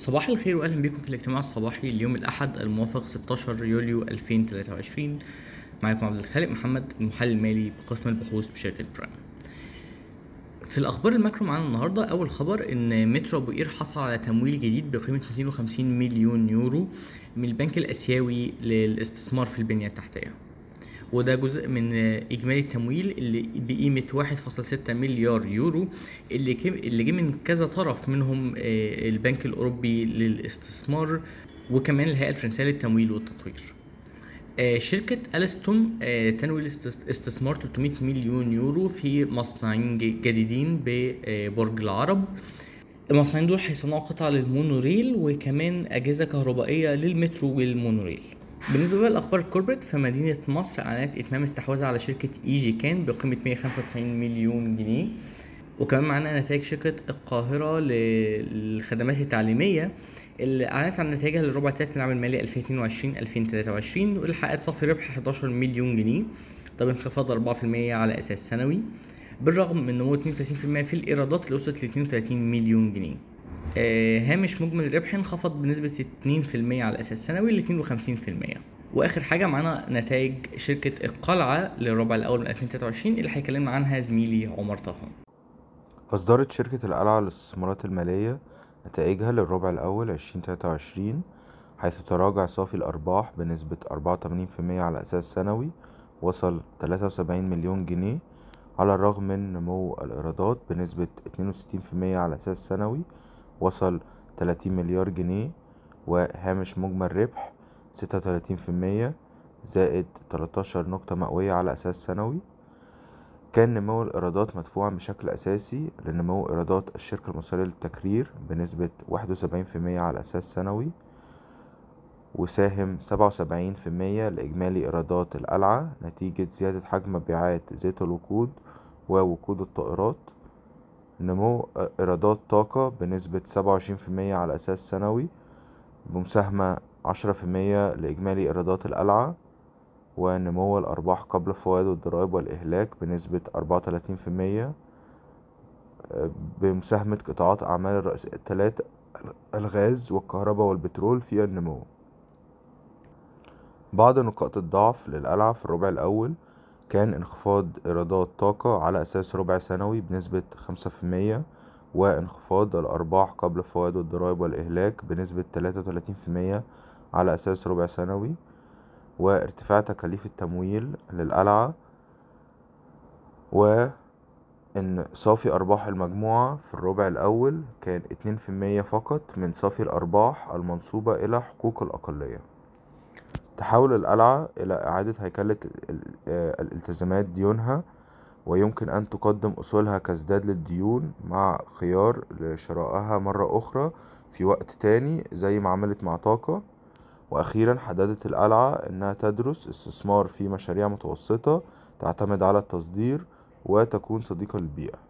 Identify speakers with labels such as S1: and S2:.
S1: صباح الخير واهلا بكم في الاجتماع الصباحي اليوم الأحد الموافق 16 يوليو 2023 معكم عبد الخالق محمد المحلل المالي بقسم البحوث بشركة برايم في الأخبار ال macro معانا النهارده أول خبر إن مترو أبو قير حصل على تمويل جديد بقيمة 250 مليون يورو من البنك الآسيوي للاستثمار في البنية التحتية. وده جزء من إجمالي التمويل اللي بقيمة 1.6 مليار يورو اللي اللي جه من كذا طرف منهم آه، البنك الأوروبي للاستثمار وكمان الهيئة الفرنسية للتمويل والتطوير. آه، شركة ألستوم آه، تنوي استثمار 300 مليون يورو في مصنعين جديدين ببرج العرب. المصنعين دول هيصنعوا قطع للمونوريل وكمان أجهزة كهربائية للمترو والمونوريل. بالنسبة بقى لأخبار ال corporate فمدينة مصر أعلنت إتمام استحواذها على شركة إيجي كان بقيمة 195 مليون جنيه. وكمان معانا نتائج شركة القاهرة للخدمات التعليمية اللي أعلنت عن نتائجها للربع الثالث من العام المالي 2022-2023 واللي حققت صافي ربح 11 مليون جنيه. ده بانخفاض 4% على أساس سنوي بالرغم من نمو 32% في الإيرادات اللي وصلت ل 32 مليون جنيه. هامش مجمل الربح انخفض بنسبة 2% على أساس سنوي ل 52% وآخر حاجة معانا نتائج شركة القلعة للربع الأول من 2023 اللي هيكلمنا عنها زميلي عمر طه.
S2: أصدرت شركة القلعة للاستثمارات المالية نتائجها للربع الأول 2023 حيث تراجع صافي الأرباح بنسبة 84% على أساس سنوي وصل 73 مليون جنيه على الرغم من نمو الإيرادات بنسبة 62% على أساس سنوي وصل 30 مليار جنيه وهامش مجمل ربح 36% زائد 13 نقطة مئوية على أساس سنوي. كان نمو الإيرادات مدفوعا بشكل أساسي لنمو إيرادات الشركة المصرية للتكرير بنسبة 71% على أساس سنوي وساهم 77% لإجمالي إيرادات القلعة نتيجة زيادة حجم مبيعات زيت الوقود ووقود الطائرات. نمو إيرادات طاقة بنسبة 27% على أساس سنوي بمساهمة 10% لإجمالي إيرادات القلعة ونمو الأرباح قبل الفوائد والضرائب والإهلاك بنسبة 34% بمساهمة قطاعات أعمال الرئيسية الثلاثة الغاز والكهرباء والبترول في النمو. بعض نقاط الضعف للقلعة في الربع الأول كان انخفاض إيرادات طاقة على أساس ربع سنوي بنسبة 5% وانخفاض الأرباح قبل الفوائد والضرائب والإهلاك بنسبة 33% على أساس ربع سنوي وارتفاع تكاليف التمويل للقلعة وإن صافي أرباح المجموعة في الربع الأول كان 2% فقط من صافي الأرباح المنصوبة إلى حقوق الأقلية. تحول القلعة إلى إعادة هيكلة آه، الالتزامات ديونها ويمكن أن تقدم أصولها كازداد للديون مع خيار لشرائها مرة أخرى في وقت تاني زي ما عملت مع طاقة. وأخيرا حددت القلعة إنها تدرس استثمار في مشاريع متوسطة تعتمد على التصدير وتكون صديقة للبيئة.